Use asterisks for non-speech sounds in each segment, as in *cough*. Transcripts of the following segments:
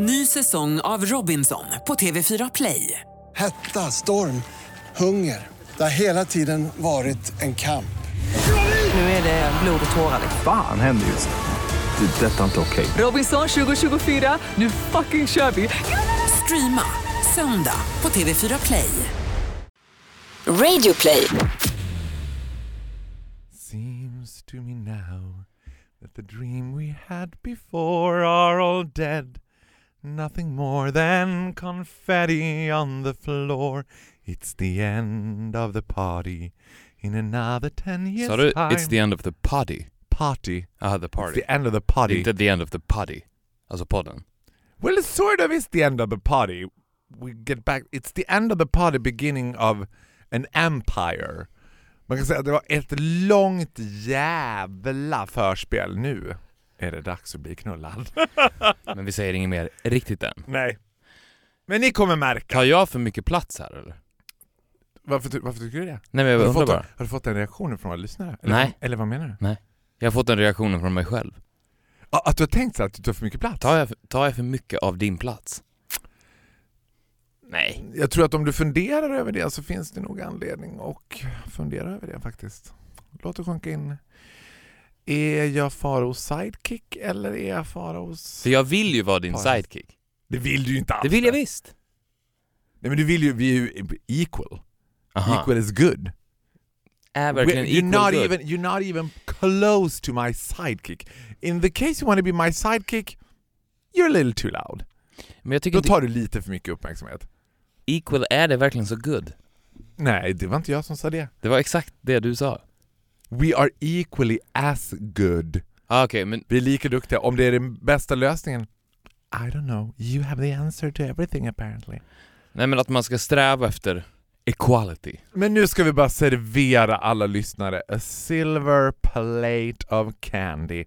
Ny säsong av Robinson på TV4 Play. Hetta, storm, hunger. Det har hela tiden varit en kamp. Nu är det blod och tårar. Fan händer just nu. Det. är Detta är inte okej. Robinson 2024, nu fucking kör vi! Streama söndag på TV4 Play. Radio play. Seems to me now that the dream we had before are all dead. Nothing more than confetti on the floor. It's the end of the party in another ten years Sa du time. it's the end of the party? party. Ah, the party. It's the end of the party. Inte the end of the party. Alltså podden. Well, it sort of is the end of the party. We get back. It's the end of the party, beginning of an empire. Man kan säga att det var ett långt jävla förspel. Nu är det dags att bli knullad. *laughs* Men vi säger inget mer riktigt än. Nej. Men ni kommer märka. Tar jag för mycket plats här eller? Varför, ty- varför tycker du det? Nej men jag Har du, undrar fått, bara. har du fått den reaktionen från våra lyssnare? Eller, Nej. Eller vad menar du? Jag har fått den reaktionen från mig själv. Ja, Att du har tänkt så att du tar för mycket plats? Tar jag, tar jag för mycket av din plats? Nej. Jag tror att om du funderar över det så finns det nog anledning att fundera över det faktiskt. Låt det sjunka in. Är jag Faraos sidekick eller är jag Faraos... För jag vill ju vara din Paras. sidekick. Det vill du ju inte alls. Det vill jag visst. Nej men du vill ju, vi är ju equal. Aha. Equal is good. Är verkligen you're, not good. even, you're not even close to my sidekick. In the case you want to be my sidekick, you're a little too loud. Men jag tycker Då tar du lite för mycket uppmärksamhet. equal, är det verkligen så good? Nej, det var inte jag som sa det. Det var exakt det du sa. We are equally as good. Ah, Okej, men Vi är lika duktiga. Om det är den bästa lösningen? I don't know. You have the answer to everything apparently. Nej men att man ska sträva efter equality. Men nu ska vi bara servera alla lyssnare a silver plate of candy.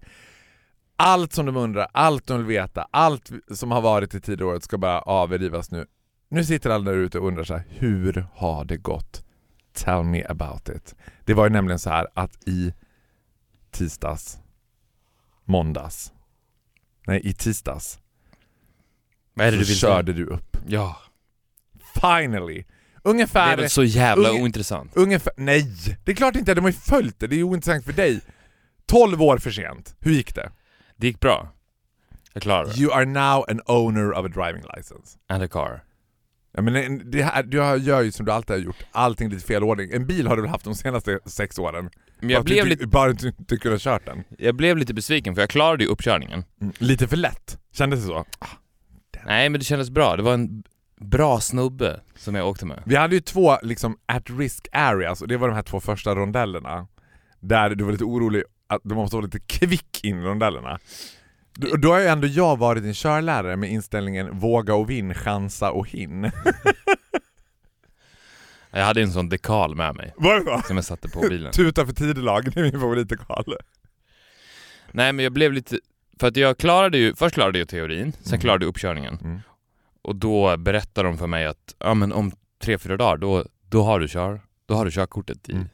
Allt som de undrar, allt de vill veta, allt som har varit i tidigare året ska bara avrivas nu. Nu sitter alla där ute och undrar så här, hur har det gått? Tell me about it. Det var ju nämligen så här att i tisdags, måndags, nej i tisdags Vad är det så du vill körde du upp. Ja. Finally! Det Ungefär... är väl så jävla Unge- ointressant. Ungefär, nej! Det är klart inte, de har ju följt det, det är ju ointressant för dig. 12 år för sent. Hur gick det? Det gick bra. Jag klarade det. You are now an owner of a driving license. And a car. Ja, men det- här, du har- gör ju som du alltid har gjort, allting i lite fel ordning. En bil har du väl haft de senaste sex åren? Men jag Bara blev, du, lite, Bara du inte kunnat kört den. jag blev lite besviken för jag klarade ju uppkörningen. Mm. Lite för lätt, kändes det så? Nej men det kändes bra. Det var en bra snubbe som jag åkte med. Vi hade ju två liksom at risk areas och det var de här två första rondellerna. Där du var lite orolig att du måste vara lite kvick in i rondellerna. Då, då har ju ändå jag varit en körlärare med inställningen våga och vinn, chansa och hin. *laughs* Jag hade en sån dekal med mig Var det så? som jag satte på bilen. Tuta för tidelag, det är min favoritdekal. Nej men jag blev lite... För att jag klarade ju... Först klarade jag teorin, sen Mm. klarade jag uppkörningen. Mm. Och då berättade de för mig att ja, men om tre, fyra dagar då, då, har du kör, då har du körkortet i, Mm.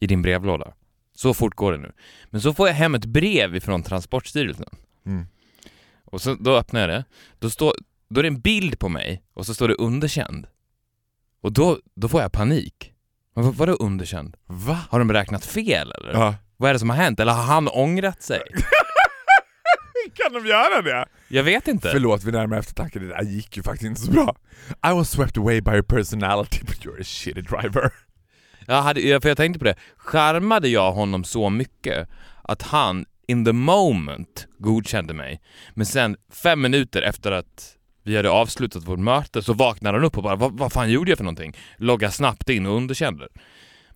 i din brevlåda. Så fort går det nu. Men så får jag hem ett brev ifrån Transportstyrelsen. Mm. Och så, då öppnar jag det. Då, står, då är det en bild på mig och så står det underkänd. Och då, då får jag panik. Men vad, vadå underkänd? Va? Har de beräknat fel eller? Ja. Vad är det som har hänt? Eller har han ångrat sig? *laughs* Kan de göra det? Jag vet inte. Förlåt vid närmare eftertanke, det där gick ju faktiskt inte så bra. I was swept away by your personality but you're a shitty driver. Jag, hade, för jag tänkte på det, skärmade jag honom så mycket att han in the moment godkände mig, men sen fem minuter efter att vi hade avslutat vårt möte så vaknade han upp och bara vad, vad fan gjorde jag för någonting? Logga snabbt in och underkände.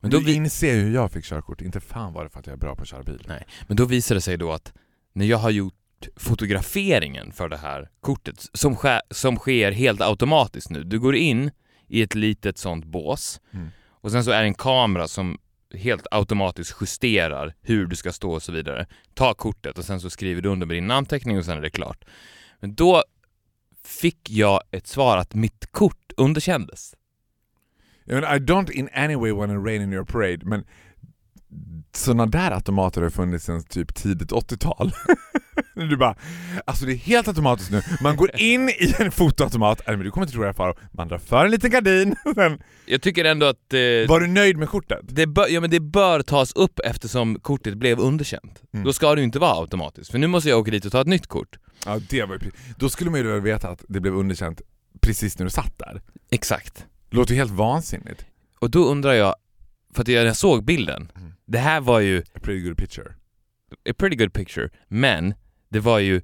Men då, du vi, inser ju hur jag fick körkort, inte fan var det för att jag är bra på att köra bil. nej, men då visade det sig då att när jag har gjort fotograferingen för det här kortet, som, sker, som sker helt automatiskt nu. Du går in i ett litet sånt bås Mm. och sen så är det en kamera som helt automatiskt justerar hur du ska stå och så vidare. Ta kortet och sen så skriver du under med din namnteckning och sen är det klart. Men då fick jag ett svar att mitt kort underkändes. I, mean, I don't in any way want to rain in your parade, men sådana där automater har funnits sedan typ tidigt 80-tal. *laughs* du bara, alltså det är helt automatiskt nu. Man går in i en fotoautomat, nej men du kommer inte tro det här Faro, man drar för en liten gardin, *laughs* sen, Jag tycker ändå att eh, var du nöjd med kortet? det, bör, ja, men det bör tas upp eftersom kortet blev underkänt. Mm. Då ska det ju inte vara automatiskt, för nu måste jag åka dit och ta ett nytt kort. Ja, det var ju, då skulle man ju veta att det blev underkänt precis när du satt där. Exakt. Låter ju helt vansinnigt. Och då undrar jag, för att jag såg bilden, Mm. det här var ju A pretty good picture. a pretty good picture, men det var ju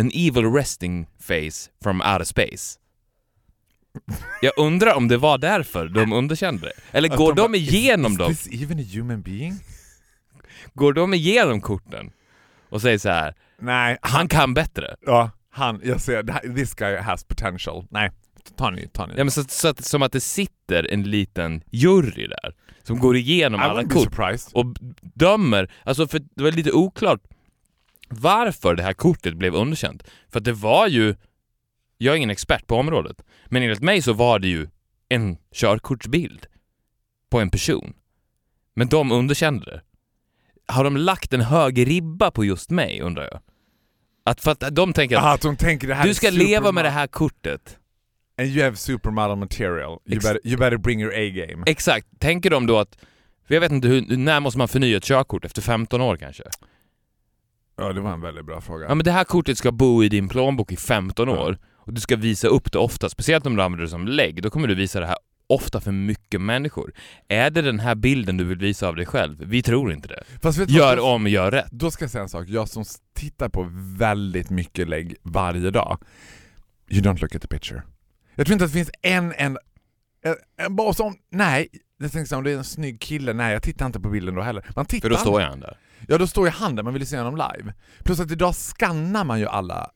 an evil resting face from outer space. *laughs* Jag undrar om det var därför de underkände det? Eller går de de, igenom dem? Is this even a human being? *laughs* Går de igenom korten och säger så här: Nej, han kan bättre? Ja, han, jag ser, this guy has potential. Nej, ta ny, ta ny. Ja, men så, så att, som att det sitter en liten jury där som går igenom I alla kort surprised. och dömer, alltså för det var lite oklart varför det här kortet blev underkänt. För att det var ju, jag är ingen expert på området, men enligt mig så var det ju en körkortsbild på en person. Men de underkände det. Har de lagt en hög ribba på just mig undrar jag? Att för att de tänker att Aha, att hon tänker det här du ska leva med det här kortet. And you have supermodel material. You Ex- better, you better bring your A-game. Exakt. Tänker de då att, för jag vet inte hur, när måste man förnya ett körkort? Efter 15 år kanske? Ja, det var en väldigt bra fråga. Ja men det här kortet ska bo i din plånbok i 15 Ja. år och du ska visa upp det ofta, speciellt om du använder det som lägg, då kommer du visa det här ofta för mycket människor. Är det den här bilden du vill visa av dig själv? Vi tror inte det. Fast vad? Gör Då- om, gör rätt. Då ska jag säga en sak, jag som tittar på väldigt mycket lägg varje dag. You don't look at the picture. Jag tror inte att det finns en, en, en, en bara som, nej, jag tänkte om det är en snygg kille, nej jag tittar inte på bilden då heller. Man tittar För då står jag där. Ja då står ju han där, man vill ju se honom live. Plus att idag skannar man ju alla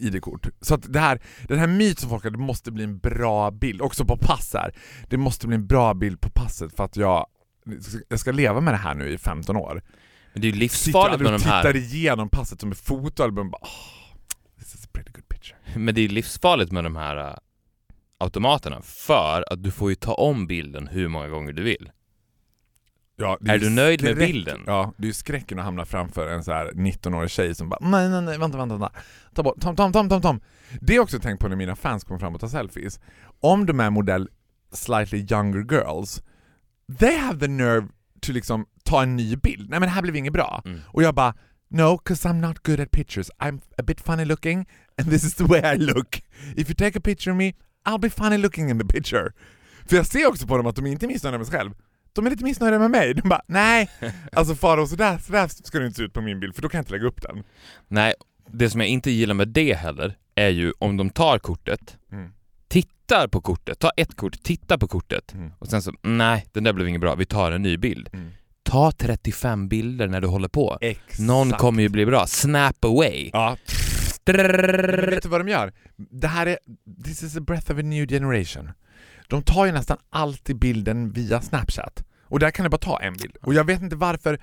ID-kort. Så att det här, den här myten som folk har, det måste bli en bra bild, också på pass här. Det måste bli en bra bild på passet för att jag, jag ska leva med det här nu i 15 år. Men det är ju livsfarligt med och de här... tittar igenom passet som ett fotoalbum bara, oh, this is a pretty good picture. Men det är livsfarligt med de här äh, automaterna för att du får ju ta om bilden hur många gånger du vill. Ja, Är ju du nöjd med skräck- bilden? Ja, det är ju skräcken att hamna framför en så här 19-årig tjej som bara nej, nej, nej, vänta, vänta, vänta. Ta bort, Tom, Tom, Tom, Tom, Tom. Det har jag också tänkt på när mina fans kommer fram och tar selfies. Om de är modell slightly younger girls, they have the nerve to liksom ta en ny bild. Nej men det här blev inget bra. Mm. Och jag bara No, cause I'm not good at pictures. I'm a bit funny looking and this is the way I look. If you take a picture of me, I'll be funny looking in the picture. För jag ser också på dem att de inte är missnöjda med sig själv. De är lite missnöjda med mig. De bara nej, *laughs* alltså Farao sådär, sådär ska det inte se ut på min bild för då kan jag inte lägga upp den. Nej, det som jag inte gillar med det heller är ju om de tar kortet, Mm. tittar på kortet, ta ett kort, titta på kortet Mm. och sen så, nej, den där blev inget bra, vi tar en ny bild. Mm. Ta 35 bilder när du håller på. Exakt. Någon kommer ju bli bra. Snap away. Ja. Men vet du vad de gör? Det här är, this is a breath of a new generation. De tar ju nästan alltid bilden via Snapchat. Och där kan du bara ta en bild. Och jag vet inte varför,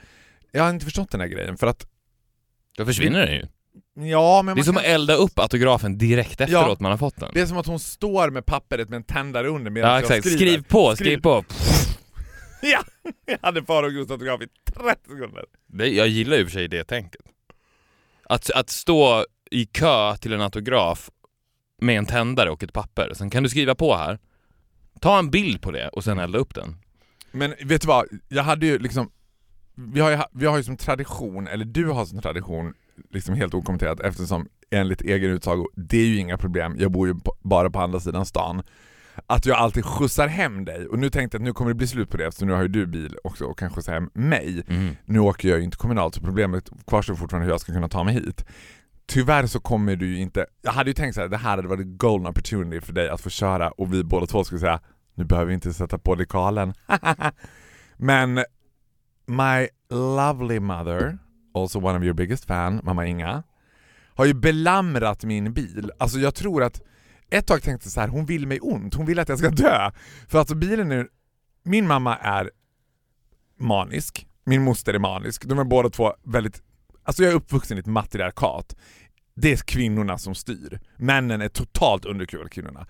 jag har inte förstått den här grejen för att, Då försvinner den ju. ja men Det är som kan, att elda upp autografen direkt efteråt Ja. man har fått den. det är som att hon står med pappret med en tändare under medan Ja jag exakt, skriver. skriv på, Skriv. skriv på. *laughs* Ja! Jag hade Farao Gustavs autograf i 30 sekunder. Det, jag gillar ju för sig det tänket. Att, att stå i kö till en autograf med en tändare och ett papper, sen kan du skriva på här. Ta en bild på det och sen elda upp den. Men vet du vad, jag hade ju liksom vi har ju, vi har ju som tradition, eller du har som tradition, liksom helt okommenterat eftersom enligt egen utsago, det är ju inga problem, jag bor ju på, bara på andra sidan stan. Att jag alltid skjutsar hem dig, och nu tänkte jag att nu kommer det bli slut på det eftersom nu har ju du bil också och kan skjutsa hem mig. Mm. Nu åker jag ju inte kommunalt så problemet kvarstår fortfarande hur jag ska kunna ta mig hit. Tyvärr så kommer du ju inte, jag hade ju tänkt så här, det här hade varit golden opportunity för dig att få köra och vi båda två skulle säga nu behöver vi inte sätta på dekalen. *laughs* Men my lovely mother, also one of your biggest fan, mamma Inga, har ju belamrat min bil. Alltså jag tror att ett tag tänkte jag så här, hon vill mig ont, hon vill att jag ska dö. För alltså bilen nu, min mamma är manisk, min moster är manisk, de är båda två väldigt, alltså jag är uppvuxen i ett matriarkat. Det är kvinnorna som styr. Männen är totalt underkuvade kvinnorna.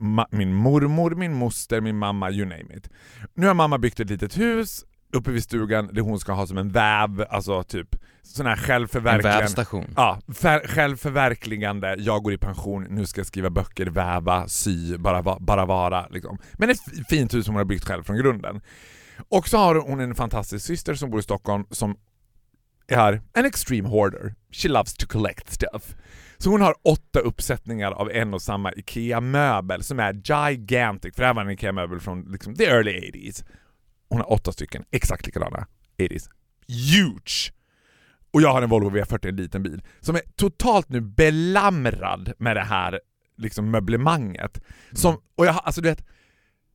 Ma- min mormor, min moster, min mamma, you name it. Nu har mamma byggt ett litet hus, uppe vid stugan det hon ska ha som en väv, alltså typ sån här En självförverkligande. vävstation. Ja, för, självförverkligande, jag går i pension, nu ska jag skriva böcker, väva, sy, bara, va- bara vara. Liksom. Men ett fint hus som hon har byggt själv från grunden. Och så har hon en fantastisk syster som bor i Stockholm som är en extreme hoarder. She loves to collect stuff. Så hon har åtta uppsättningar av en och samma IKEA-möbel som är gigantic, för det här var en IKEA-möbel från liksom, the early 80s. Hon har åtta stycken, exakt likadana 80s. Huge! Och jag har en Volvo V40, en liten bil, som är totalt nu belamrad med det här liksom möblemanget. Som, och jag, alltså du vet,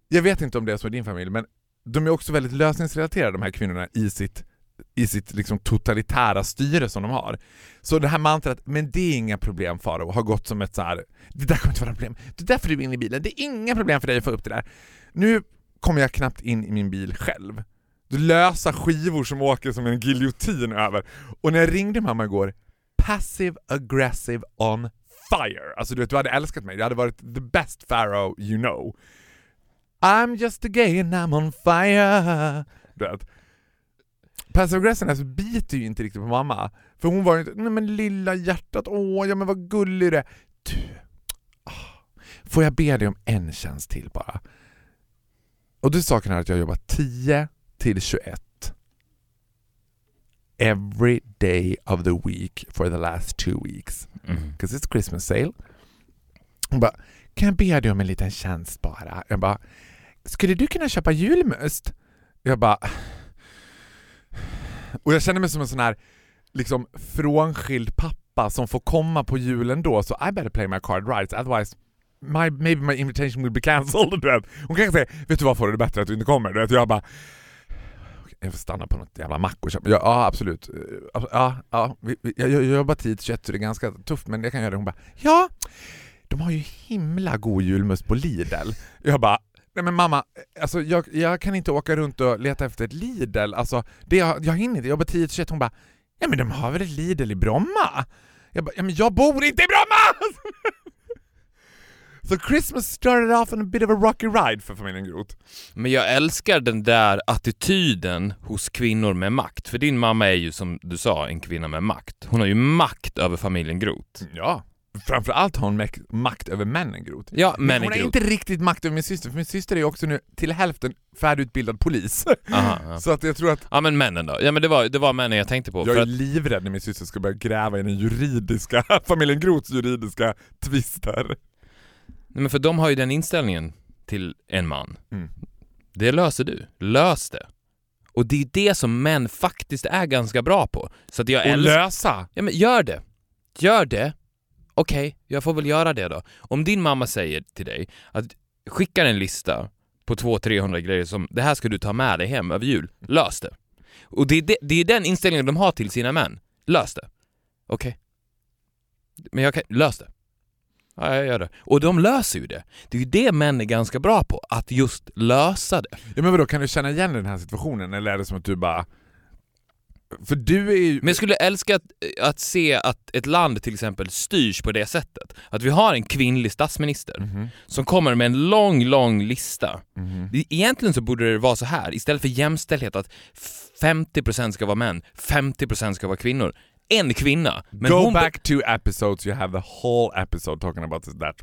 jag vet inte om det är så i din familj, men de är också väldigt lösningsrelaterade de här kvinnorna i sitt, i sitt liksom totalitära styre som de har. Så det här mantrat, men det är inga problem Faro, har gått som ett så här. det där kommer inte vara problem, det där får du in i bilen, det är inga problem för dig att få upp det där. Nu kommer jag knappt in i min bil själv. Du lösa skivor som åker som en giljotin över. Och när jag ringde mamma igår, passive aggressive on fire. Alltså du vet, du hade älskat mig. jag hade varit the best pharaoh you know. I'm just a gay and I'm on fire. Du vet. Passive aggressive alltså, biter ju inte riktigt på mamma. För hon var ju inte, nej men lilla hjärtat, åh ja men vad gullig du är. Ah, får jag be dig om en tjänst till bara? Och du saken är att jag jobbar 10 till 21 every day of the week for the last two weeks. Mm. Because it's Christmas sale. Hon bara, kan jag be dig om en liten tjänst bara? Jag bara, skulle du kunna köpa julmust? Jag bara... Och jag känner mig som en sån här liksom frånskild pappa som får komma på julen då, så I better play my card right, otherwise my, maybe my invitation will be cancelled. Du vet. Hon kanske säger, vet du vad får det är bättre att du inte kommer? Du vet. Jag bara, jag får stanna på något jävla mack och köpa. Ja, ja absolut. Ja, ja, jag, jag jobbar 10 till 21 så det är ganska tufft men jag kan göra det. Hon bara, ja, de har ju himla god julmust på Lidl. Jag bara, nej men mamma, alltså jag, jag kan inte åka runt och leta efter ett Lidl. Alltså, det, jag, jag hinner inte, jag jobbar 10 till 21. Hon bara, ja men de har väl ett Lidl i Bromma? Jag bara, ja men jag bor inte i Bromma! *laughs* Så Christmas started off on a bit of a rocky ride för familjen Groth. Men jag älskar den där attityden hos kvinnor med makt. För din mamma är ju som du sa en kvinna med makt. Hon har ju makt över familjen Groth. Ja. Framförallt har hon makt över männen Groth. Ja, Men hon har inte riktigt makt över min syster, för min syster är också nu till hälften färdigutbildad polis. Aha, ja. *laughs* Så att jag tror att ja men männen då? Ja men det var, det var männen jag tänkte på. jag är att, livrädd när min syster ska börja gräva i den juridiska, *laughs* familjen Groths juridiska tvister. nej, men för de har ju den inställningen till en man. Mm. Det löser du. Lös det. Och det är det som män faktiskt är ganska bra på. Så att jag Och älskar... lösa! Ja men gör det. Gör det. Okej, jag får väl göra det då. Om din mamma säger till dig att skicka en lista på 200-300 grejer som det här ska du ta med dig hem över jul. Lös det. Och det är, det, det är den inställningen de har till sina män. Lös det. Okej. Men jag kan... Lös det. Ja, jag gör det. Och de löser ju det. Det är ju det män är ganska bra på, att just lösa det. Ja men vadå, kan du känna igen den här situationen eller är det som att du bara... För du är ju... Men jag skulle älska att, att se att ett land till exempel styrs på det sättet. Att vi har en kvinnlig statsminister Mhm, som kommer med en lång, lång lista. Det- Egentligen så borde det vara så här, istället för jämställdhet att 50% ska vara män, 50% ska vara kvinnor. En kvinna. Men Go hon back two episodes, you have the whole episode talking about this, that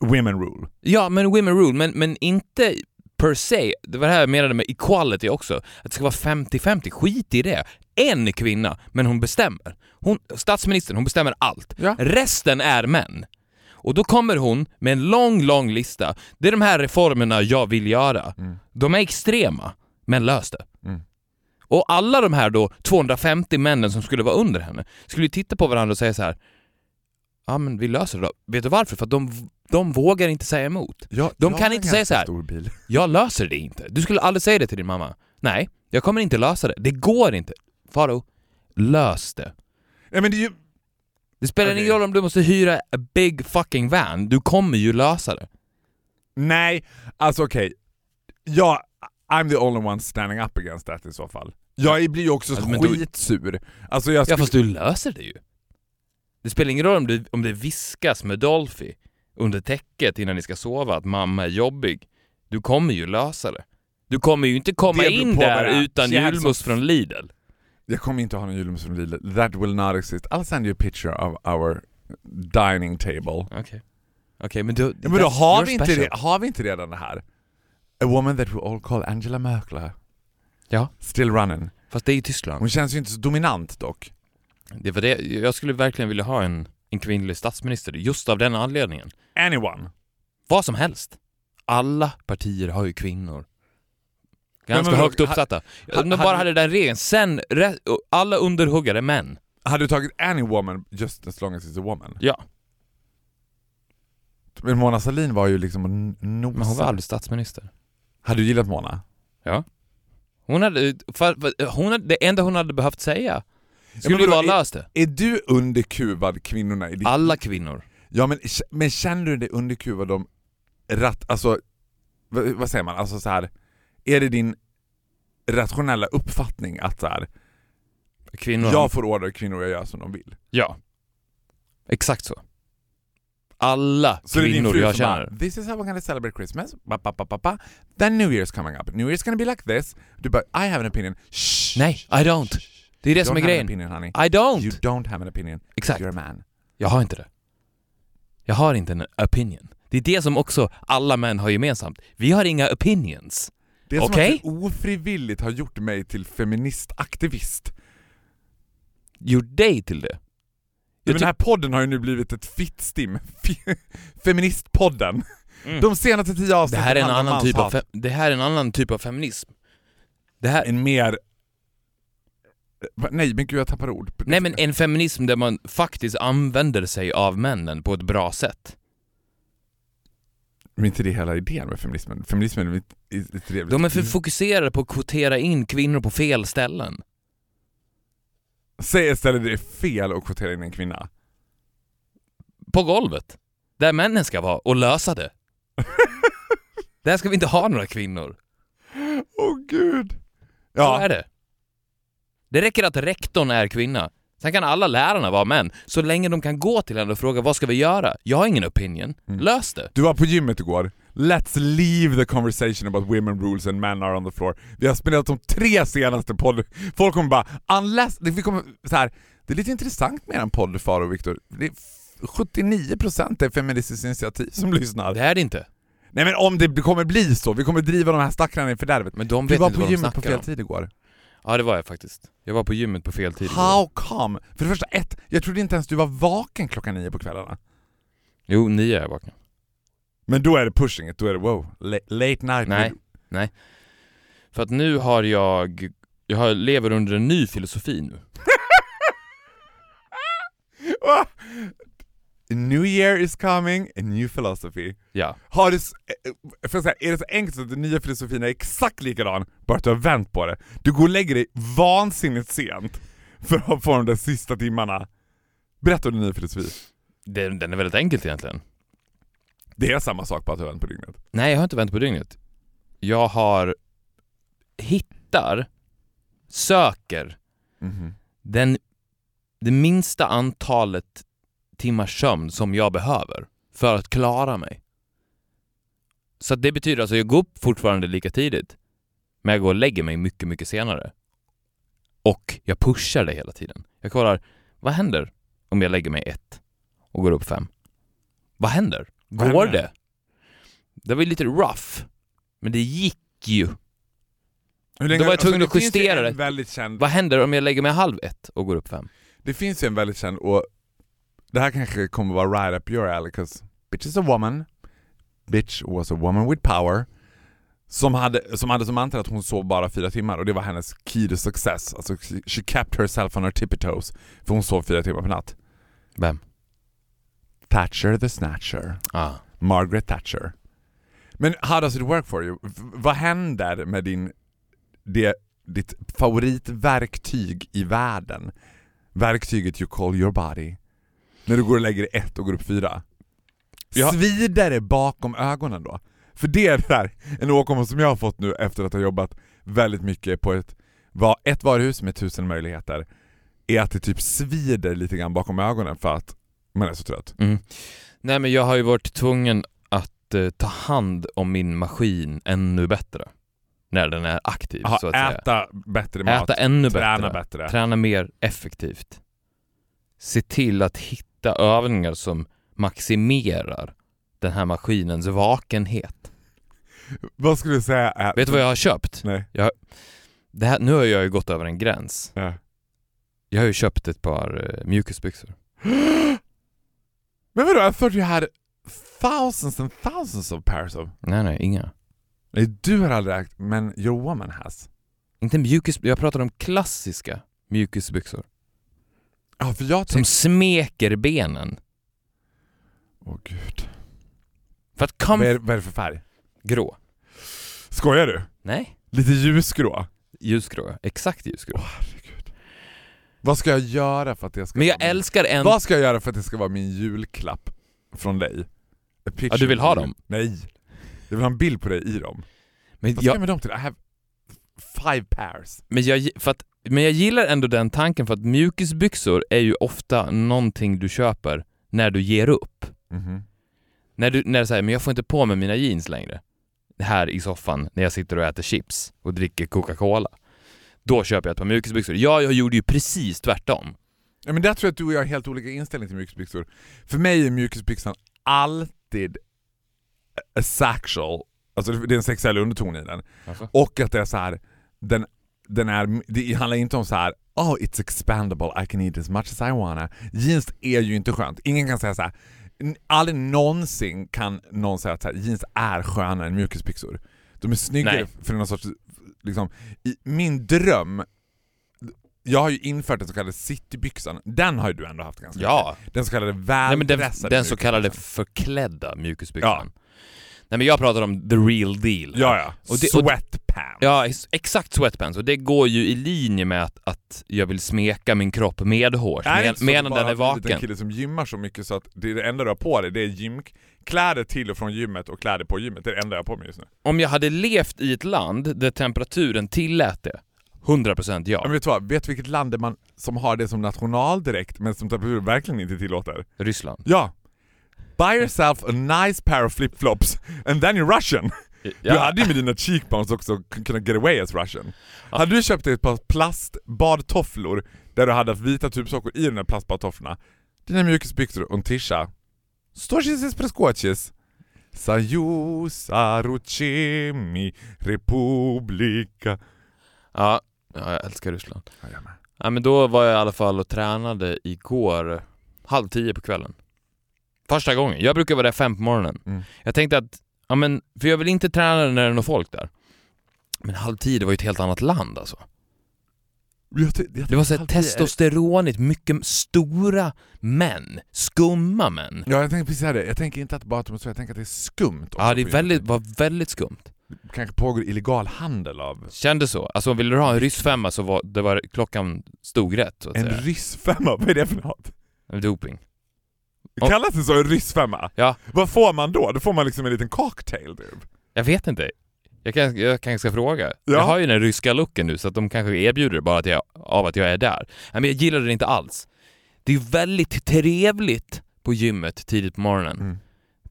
women rule. Ja, men women rule, men, men inte per se. Det var det här jag menade med equality också. Att det ska vara 50-50, skit i det. En kvinna, men hon bestämmer. Hon, statsministern, hon bestämmer allt. Ja. Resten är män. Och då kommer hon med en lång, lång lista. Det är de här reformerna jag vill göra. Mm. De är extrema, men lös det. Mm. Och alla de här då 250 männen som skulle vara under henne skulle titta på varandra och säga så här. Ja men vi löser det då. Vet du varför? För att de, de vågar inte säga emot. Ja, De kan inte säga så här. Stor bil. Jag löser det inte. Du skulle aldrig säga det till din mamma. Nej, jag kommer inte lösa det. Det går inte. Faro, lös det. Ja, men det ju... Det spelar Okej. ingen roll om du måste hyra a big fucking van. Du kommer ju lösa det. Nej, alltså okej. Jag, I'm the only one standing up against that i så fall. Jag blir ju också Alltså, skitsur. Alltså jag Ja skulle... fast du löser det ju. Det spelar ingen roll om det, om det viskas med Dolphy under täcket innan ni ska sova att mamma är jobbig. Du kommer ju lösa det. Du kommer ju inte komma in där utan julmust från Lidl. Jag kommer inte ha någon julmust från Lidl. That will not exist. I'll send you a picture of our dining table. Okej. Okej, men du... Ja, men då har vi, inte special. har vi inte redan det här? A woman that we all call Angela Merkel. Ja. Still running. Fast det är ju Tyskland. Hon känns ju inte så dominant dock. Det var det, jag skulle verkligen vilja ha en, en kvinnlig statsminister, just av den anledningen. Anyone. Vad som helst. Alla partier har ju kvinnor. Ganska men vadå, högt uppsatta. ha- de bara hade den regeln, sen, re, alla underhuggare män. Hade du tagit any woman just as long as it's a woman? Ja. Men Mona Sahlin var ju liksom nosa. Men hon var aldrig statsminister. Hade du gillat Mona? Hon hade, för, för, hon hade, det enda hon hade behövt säga skulle vadå, vara löst det. Är du underkuvad kvinnorna i ditt Alla kvinnor. Ja men, men känner du dig underkuvad de rat, alltså, vad, vad säger man, alltså så här. är det din rationella uppfattning att så här, Kvinnor. jag får order kvinnor att göra som de vill? Ja. Exakt så. Alla Så kvinnor jag känner. bara, this is how we're gonna celebrate Christmas, ba, ba, ba, ba, ba. then New Year's coming up, New Year's gonna be like this, du bara, I have an opinion, Shh, Nej, I don't. Det är det som är grejen. opinion honey. I don't! You don't have an opinion, Exakt. you're a man. Jag har inte det. Jag har inte en opinion. Det är det som också alla män har gemensamt. Vi har inga opinions. Det är som Okej. att du ofrivilligt har gjort mig till feministaktivist. Gjort dig till det. Men den här podden har ju nu blivit ett fittstim. Fe- *laughs* Feministpodden. Mm. De senaste tio det avsnitten här är en annan typ av det här är en annan typ av feminism. Det här, En mer... Nej men gud jag tappar ord. nej men en feminism där man faktiskt använder sig av männen på ett bra sätt. Men inte det hela idén med feminismen? Feminismen är trevligt... De är för fokuserade på att kvotera in kvinnor på fel ställen. Säg istället det är fel att kvotera in en kvinna. På golvet. Där männen ska vara och lösa det. *laughs* Där ska vi inte ha några kvinnor. Åh gud. Så Ja, är det. Det räcker att rektorn är kvinna. Sen kan alla lärarna vara män, så länge de kan gå till henne och fråga vad ska vi göra? Jag har ingen opinion. Mm. Lös det. du var på gymmet igår. Let's leave the conversation about women rules and men are on the floor. Vi har spelat de tre senaste podd... Folk kommer bara, unless... det- Vi kommer, så här, det är lite intressant med en podd Faro och Viktor. Det är f- 79% är Feministiskt initiativ som lyssnar. Det är det inte. Nej men om det kommer bli så, vi kommer driva de här stackarna i fördärvet. Men de Du vet var inte på vad de gymmet på fel om. tid igår. Ja, det var jag faktiskt. Jag var på gymmet på fel tid. How come? För det första, ett, jag trodde inte ens du var vaken klockan nio på kvällarna. Jo, nio är jag vaken. Men då är det pushing it, då är det wow, la- late night. Nej. För att nu har jag... Jag har, lever under en ny filosofi nu. *laughs* A new year is coming, a new philosophy. Ja. Har du, s- eh, för att säga, är det så enkelt att den nya filosofin är exakt likadan, bara att du har vänt på det? Du går och lägger dig vansinnigt sent för att få de där sista timmarna. Berätta om din nya filosofi. Den, den är väldigt enkelt egentligen. Det är samma sak på att du har vänt på dygnet. Nej, jag har inte vänt på dygnet. Jag har... Hittar, söker Mhm. den, det minsta antalet timmars sömn som jag behöver för att klara mig. Så det betyder alltså att jag går upp fortfarande lika tidigt, men jag går och lägger mig mycket, mycket senare. Och jag pushar det hela tiden. Jag kollar, vad händer om jag lägger mig ett och går upp fem? Vad händer? Vad Går händer? det? Det var ju lite rough, men det gick ju. Hur Då var jag tvungen det att justera det. Väldigt känd, Vad händer om jag lägger mig halv ett och går upp fem? det finns ju en väldigt känd, och det här kanske kommer vara right up your alley, 'cause bitch is a woman, bitch was a woman with power, som hade som, hade som mantra att hon sov bara fyra timmar och det var hennes key to success. Alltså she, she kept herself on her tippy toes, för hon sov fyra timmar per natt. Vem? Thatcher the snatcher. Ah. Margaret Thatcher. Men how does it work for you? V- vad händer med din, det, ditt favoritverktyg i världen? Verktyget you call your body. När du går och lägger dig ett och går upp fyra. Ja. Svider det bakom ögonen då? För det är det där, en åkomma som jag har fått nu efter att ha jobbat väldigt mycket på ett, ett varuhus med tusen möjligheter, är att det typ svider lite grann bakom ögonen för att man är så trött. Mm. Nej men jag har ju varit tvungen att eh, ta hand om min maskin ännu bättre. när den är aktiv Aha, så att säga. äta bättre mat, Äta ännu träna bättre. bättre. Träna mer effektivt. Se till att hitta övningar som maximerar den här maskinens vakenhet. Vad skulle du säga är... Vet du vad jag har köpt? Nej. Det här, nu har jag ju gått över en gräns. Ja. Jag har ju köpt ett par uh, mjukisbyxor. *gasps* Men vadå, I thought you had thousands and thousands of pairs of... Nej, nej, inga. Nej, du har aldrig ägt, men your woman has. Inte mjukis, jag pratar om klassiska mjukisbyxor. Ja, för jag Som smeker benen. Åh gud. För att Vad kom... är, vad är det för färg? Grå. Skojar du? Nej. Lite ljusgrå? Ljusgrå, exakt ljusgrå. Åh herregud. Vad ska jag göra för att det ska Men jag vara min- älskar en... Vad ska jag göra för att det ska vara min julklapp från dig? Ja, du vill ha dem? Nej. Jag vill ha en bild på dig i dem. Men Vad ska jag jag, med dem till? I have five pairs. men, jag, för att, men jag gillar ändå den tanken för att mjukisbyxor är ju ofta någonting du köper när du ger upp. Mhm. När du när du säger men jag får inte på mig mina jeans längre. Här i soffan när jag sitter och äter chips och dricker Coca-Cola. Då köper jag ett par mjukisbyxor. Jag, jag gjorde ju precis tvärtom. Ja, men där tror jag att du och jag har helt olika inställning till mjukisbyxor. För mig är mjukisbyxan alltid a sexual, alltså det är en sexuell underton i den. Alltså. Och att det är så här, den, den är, det handlar inte om så här. Oh it's expandable, I can eat as much as I wanna. Jeans är ju inte skönt. Ingen kan säga så här. aldrig någonsin kan någon säga att här, jeans är skönare än mjukisbyxor. De är snyggare Nej. för någon sorts, liksom, i min dröm, jag har ju infört den så kallade citybyxan, den har ju du ändå haft ganska Ja. mycket. Den så kallade men den, den så kallade förklädda mjukisbyxan. Ja. Nej men jag pratar om the real deal. Ja ja, Och det- och- sweatpants. Ja, ex- exakt sweatpants. Och det går ju i linje med att, att jag vill smeka min kropp Är det med, att du medan den är har blivit en vaken. kille som gymmar så mycket så att det, är det enda du har på dig det är gymkläder till och från gymmet och kläder på gymmet. Det är det enda jag har på mig just nu. Om jag hade levt i ett land där temperaturen tillät det, 100% ja. Men vet du vad? Vet vilket land är man som har det som nationaldräkt men som temperaturen verkligen inte tillåter? Ryssland. Ja! Buy yourself a nice pair of flip-flops and then you're Russian. Du hade ju med dina cheekbones också kunnat get away as Russian. Hade du köpt ett par plastbadtofflor där du hade haft vita tubsockor i de där plastbadtofflorna, dina mjukisbyxor och en tisha. Stoches preskoches. Saju sarucemi republika. Ja, ja, jag älskar Ryssland. Ja, jag med. Ja, men då var jag i alla fall och tränade igår halv tio på kvällen. Första gången. Jag brukar vara där fem på morgonen. Mm. Jag tänkte att, ja men, för jag vill inte träna när det är någon folk där. Men halv tio, det var ju ett helt annat land alltså. Jag ty- jag Det var så här alltid är- testosteronigt, mycket stora män. Skumma män. Ja, jag tänker precis säga det. Jag tänker inte att bara att de är så, jag tänker att det är skumt också Ja, det är väldigt, var väldigt skumt. kanske pågår illegal handel av Kände så. Alltså ville du ha en ryssfemma så var, det var klockan stod rätt så att en säga. ryssfemma. Vad är det för något? Doping. Kallas det så en ryssfemma? Ja. Vad får man då? Då får man liksom en liten cocktail typ. Jag vet inte. Jag, kan, jag kanske ska fråga. Ja. Jag har ju den ryska looken nu så att de kanske erbjuder det bara att jag, av att jag är där. Men jag gillar det inte alls. Det är väldigt trevligt på gymmet tidigt på morgonen. Mm.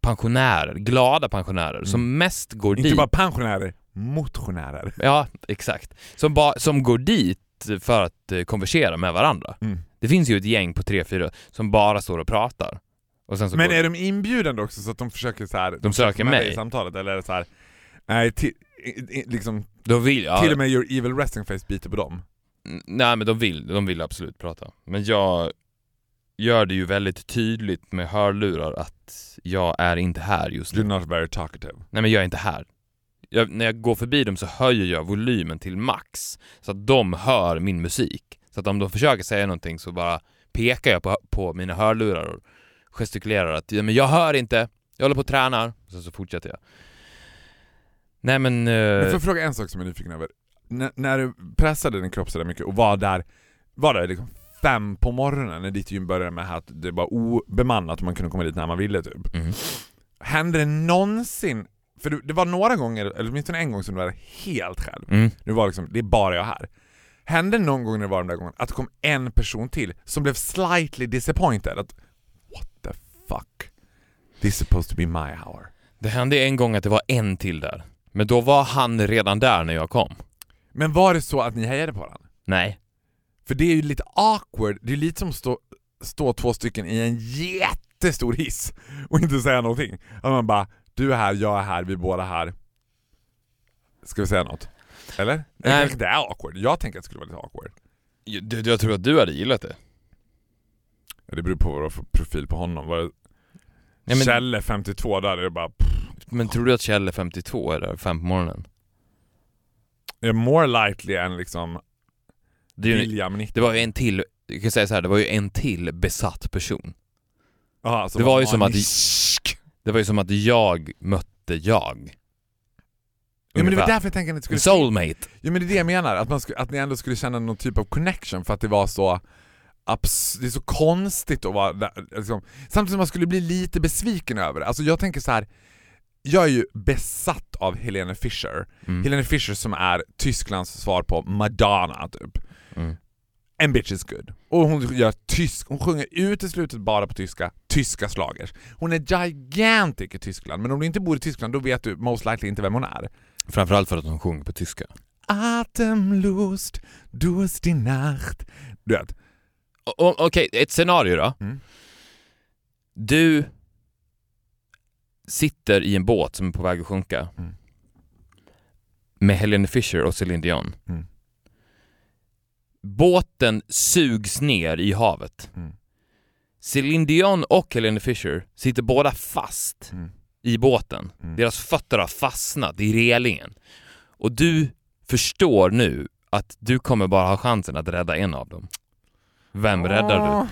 Pensionärer, glada pensionärer som mest går Inte dit. bara pensionärer, motionärer. Ja, exakt. Som, ba, som går dit för att eh, konversera med varandra. Mm. Det finns ju ett gäng på tre, fyra som bara står och pratar. Men går, är de inbjudande också så att de försöker så här, De söker mig. i samtalet? Eller är det så här, nej, ti, i, i, liksom, de vill, ja, till och med your evil resting face biter på dem? Nej men de vill, de vill absolut prata. Men jag gör det ju väldigt tydligt med hörlurar att jag är inte här just You're nu. not very talkative. Nej men jag är inte här. Jag, när jag går förbi dem så höjer jag volymen till max. Så att de hör min musik. Så att om de försöker säga någonting så bara pekar jag på, på mina hörlurar och gestikulerar att ja, men jag hör inte, jag håller på och tränar. Och sen så fortsätter jag. Nej men... eh, Men får jag fråga en sak som jag är nyfiken över? N- när du pressade din kropp sådär mycket och var där, var där liksom fem på morgonen när ditt gym började med att det var obemannat och man kunde komma dit när man ville typ. mhm. Hände det någonsin, för det var några gånger, eller åtminstone en gång som du var helt själv. Mm. Det var liksom, det är bara jag här. Hände någon gång när det var de där gångerna att det kom en person till som blev slightly disappointed? Att? This is supposed to be my hour. Det hände en gång att det var en till där. Men då var han redan där när jag kom. Men var det så att ni hejade på varandra? Nej. För det är ju lite awkward, det är lite som att stå, stå två stycken i en jättestor hiss och inte säga någonting. Att man bara, du är här, jag är här, vi är båda här. Ska vi säga något? Eller? Nej. Det är awkward, jag tänker att det skulle vara lite awkward. Jag, jag tror att du hade gillat det. Ja, det beror på vad du har för profil på honom. Var det Nej, men, Kjelle 52, där är det bara... Men tror du att Kjell är 52 eller fem på morgonen? är more likely än liksom Det, är William 90. det var ju en till, jag kan säga så här, det var ju en till besatt person. Aha, det var ju som att- nisk. Det var ju som att jag mötte jag. Ja, men det var därför jag tänkte att ni skulle... soulmate. Ja men det är det jag menar, att, man skulle, att ni ändå skulle känna någon typ av connection för att det var så abs- det är så konstigt att vara där, liksom. Samtidigt som man skulle bli lite besviken över det. Alltså jag tänker så här. jag är ju besatt av Helene Fischer. Mm. Helene Fischer som är Tysklands svar på Madonna typ. Mm. En bitch is good. Och hon gör tysk, hon sjunger uteslutet bara på tyska, tyska slagers. Hon är gigantic i Tyskland, men om du inte bor i Tyskland då vet du most likely inte vem hon är. Framförallt för att hon sjunger på tyska. Atemlust, Durst die Nacht. Du vet. Okej, ett scenario då. Mm. Du sitter i en båt som är på väg att sjunka Mm. med Helene Fischer och Celine Dion. Mm. Båten sugs ner i havet. Mm. Celine Dion och Helene Fischer sitter båda fast Mm. i båten. Mm. Deras fötter har fastnat i relingen. Och du förstår nu att du kommer bara ha chansen att rädda en av dem. Vem räddar du?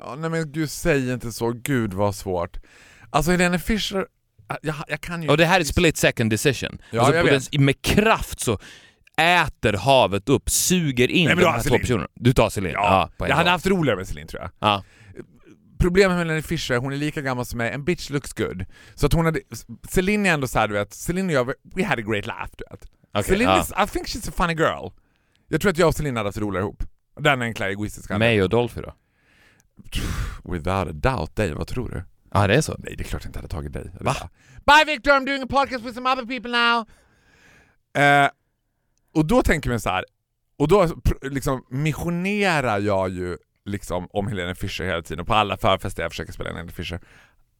Ja, nej men gud, säg inte så. Gud vad svårt. Alltså Helene Fischer, jag, jag kan ju... Och det här är split second decision. Ja, alltså, jag vet. med kraft så äter havet upp, suger in Nej, de här två personerna. Du tar Celine? Ja, en jag hade haft roligare med Celine tror jag. Ja. Problemet med Helene Fischer, hon är lika gammal som mig, en bitch looks good. Så att hon hade... Celine är ändå såhär du vet, Celine och jag, we had a great laugh du vet. Okej, Celine ja. is, I think she's a funny girl. Jag tror att jag och Celine hade haft roligare ihop. Den enkla egoistiska Mig och Dolphy då? Without a doubt dig, vad tror du? Ja, det är så? Nej det är klart jag inte hade tagit dig. Va? Bye Victor, I'm doing a podcast with some other people now. Eh, och då tänker man så här. och då liksom missionerar jag ju liksom om Helene Fischer hela tiden, och på alla förfester jag försöker spela Helene Fischer.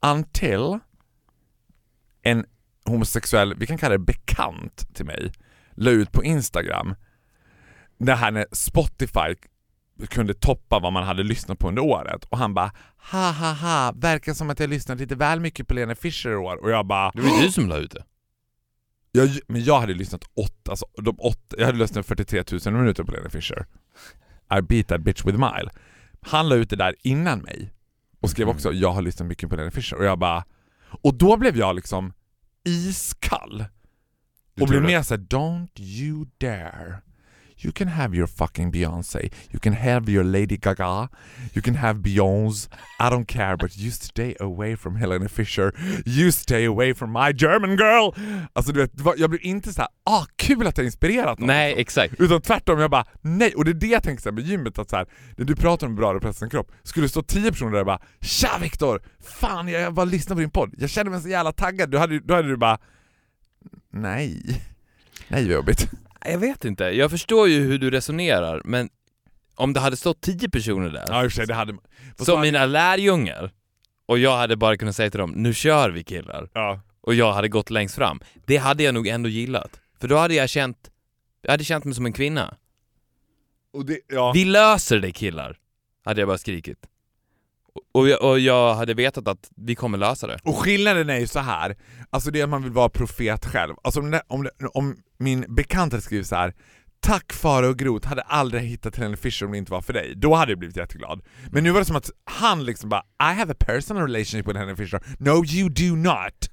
Until en homosexuell, vi kan kalla det bekant till mig, la ut på Instagram det här när Spotify kunde toppa vad man hade lyssnat på under året och han bara ha ha ha, verkar som att jag lyssnat lite väl mycket på Lena Fischer i år och jag bara Det var ju du som la ut det. jag, men jag hade lyssnat åtta, alltså, de åtta, jag hade lyssnat 43 000 minuter på Lena Fischer. I beat that bitch with a mile. Han la ut det där innan mig och skrev Mm. också jag har lyssnat mycket på Lena Fischer och jag bara och då blev jag liksom iskall och blev mer såhär don't you dare You can have your fucking Beyoncé, you can have your Lady Gaga, you can have Beyoncé, I don't care but you stay away from Helena Fischer, you stay away from my German girl! Alltså du vet, jag blev inte så här, ah kul att jag inspirerat någon. Nej, exakt. Utan tvärtom, jag bara nej, och det är det jag tänker med gymmet att så här, när du pratar om bra repressens en kropp, skulle det stå tio personer där och bara Tja Viktor! Fan jag, bara lyssnade på din podd, jag kände mig så jävla taggad, då hade, du- då hade du bara Nej, nej vad jobbigt. Jag vet inte. Jag förstår ju hur du resonerar, men om det hade stått tio personer där, Ja i och för sig, det hade som mina lärjungar, och jag hade bara kunnat säga till dem nu kör vi killar, Ja. och jag hade gått längst fram, det hade jag nog ändå gillat. För då hade jag känt, jag hade känt mig som en kvinna. Det, ja. Vi löser det killar! Hade jag bara skrikit. Och jag, och jag hade vetat att vi kommer lösa det. Och skillnaden är ju så här. alltså det är att man vill vara profet själv. Alltså om, det, om, det, om min bekant hade skrivit så här. Tack Farao Groth, hade aldrig hittat Helene Fischer om det inte var för dig. Då hade jag blivit jätteglad. Men nu var det som att han liksom bara I have a personal relationship with Helene Fischer. No you do not!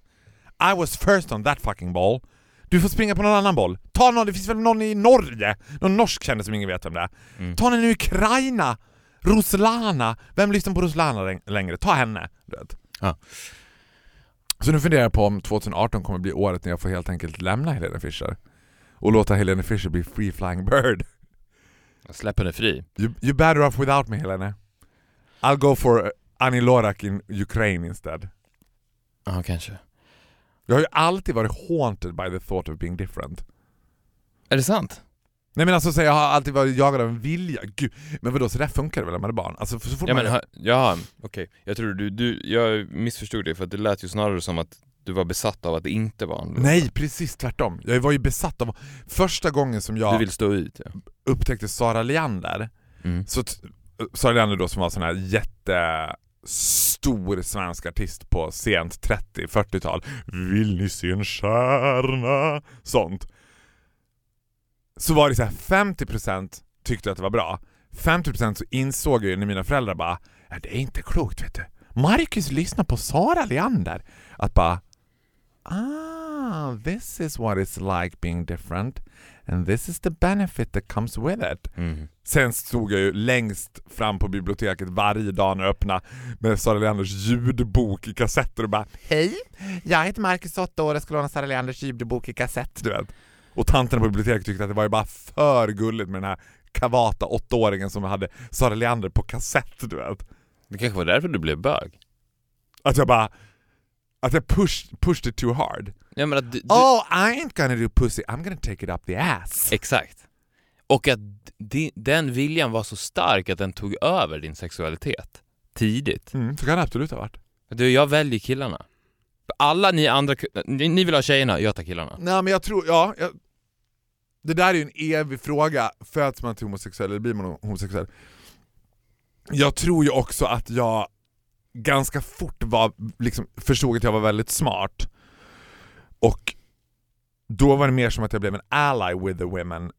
I was first on that fucking ball. Du får springa på någon annan boll. Ta någon, det finns väl någon i Norge? Någon norsk kändis som ingen vet vem det är. Mm. Ta någon i Ukraina! Ruslana! Vem lyssnar på Ruslana läng- längre? Ta henne! Du vet. Ja. Så nu funderar jag på om 2018 kommer bli året när jag får helt enkelt lämna Helene Fischer och låta Helene Fischer bli free flying bird. Släpp henne fri. You, you better off without me Helene. I'll go for uh, Annie Lorak in Ukraine instead. Ja, kanske. Jag har ju alltid varit haunted by the thought of being different. Är det sant? Nej men alltså så jag har alltid varit jagad av en vilja. Gud, men vadå så där funkar det väl när man är barn? Alltså så fort Ja man men, ha- ja, okej. Jag tror du, du, jag missförstod dig för det lät ju snarare som att du var besatt av att det inte var luft. Nej precis tvärtom. Jag var ju besatt av... Första gången som jag Du vill stå ut ja. upptäckte Sara Leander, Mm. så Sara Leander då som var sån här jättestor svensk artist på sent 30-40-tal. Vill ni se en stjärna? Sånt. Så var det så här 50% tyckte att det var bra. 50% så insåg jag ju när mina föräldrar bara ja, det är inte klokt vet du. Marcus lyssnar på Sara Leander. Att bara ah, this is what it's like being different and this is the benefit that comes with it. Mm. Sen stod jag ju längst fram på biblioteket varje dag när jag öppnade med Sara Leanders ljudbok i kassetter och bara Hej, jag heter Marcus, 8 år, jag ska låna Sara Leanders ljudbok i kassett, du vet. Och tanterna på biblioteket tyckte att det var ju bara för gulligt med den här kavata åttaåringen som hade Sara Leander på kassett, du vet. Det kanske var därför du blev bög? Att jag bara, att jag pushed, pushed it too hard. Ja men att du, du, Oh, I ain't gonna do pussy, I'm gonna take it up the ass. Exakt. Och att di, den viljan var så stark att den tog över din sexualitet tidigt. Mm, så kan det absolut ha varit. Du, jag väljer killarna. Alla ni andra, ni, ni vill ha tjejerna, jag tar killarna. Nej men jag tror, ja, jag, det där är ju en evig fråga, föds man till homosexuell eller blir man homosexuell? Jag tror ju också att jag ganska fort var, liksom, förstod att jag var väldigt smart och då var det mer som att jag blev en ally with the women.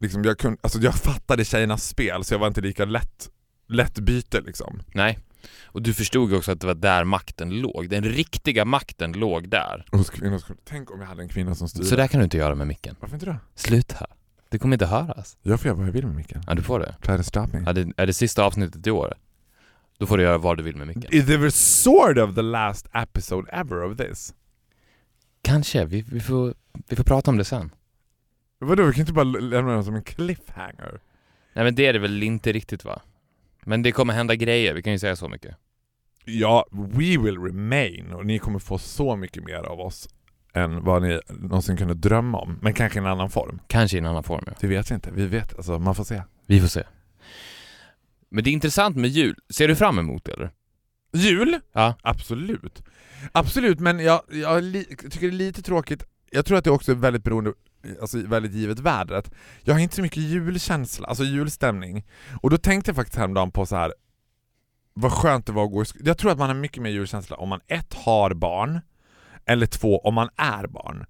Liksom jag, kunde, alltså jag fattade tjejernas spel så jag var inte lika lätt, lätt byte liksom. Nej. Och du förstod ju också att det var där makten låg. Den riktiga makten låg där. Hos kvinnor, tänk om jag hade en kvinna som styrde. Så där kan du inte göra med micken. Varför inte då? Sluta. Det kommer inte höras. Jag får göra vad jag vill med micken. Ja, du får det. Try to stop me. Ja, det är det sista avsnittet i år. Då får du göra vad du vill med micken. It was sort of the last episode ever of this. Kanske. Vi, vi, får, vi får prata om det sen. Vadå, vi kan inte bara lämna den som en cliffhanger? Nej men det är det väl inte riktigt va? Men det kommer hända grejer, vi kan ju säga så mycket. Ja, we will remain och ni kommer få så mycket mer av oss än vad ni någonsin kunde drömma om. Men kanske i en annan form. Kanske i en annan form ja. Det vet vi inte. Vi vet, alltså man får se. Vi får se. Men det är intressant med jul. Ser du fram emot det eller? Jul? Ja. Absolut. Absolut, men jag, jag tycker det är lite tråkigt. Jag tror att det också är väldigt beroende, alltså väldigt givet vädret. Jag har inte så mycket julkänsla, alltså julstämning. Och då tänkte jag faktiskt häromdagen på så här. vad skönt det var att gå i sk- Jag tror att man har mycket mer julkänsla om man ett har barn, eller två om man är barn.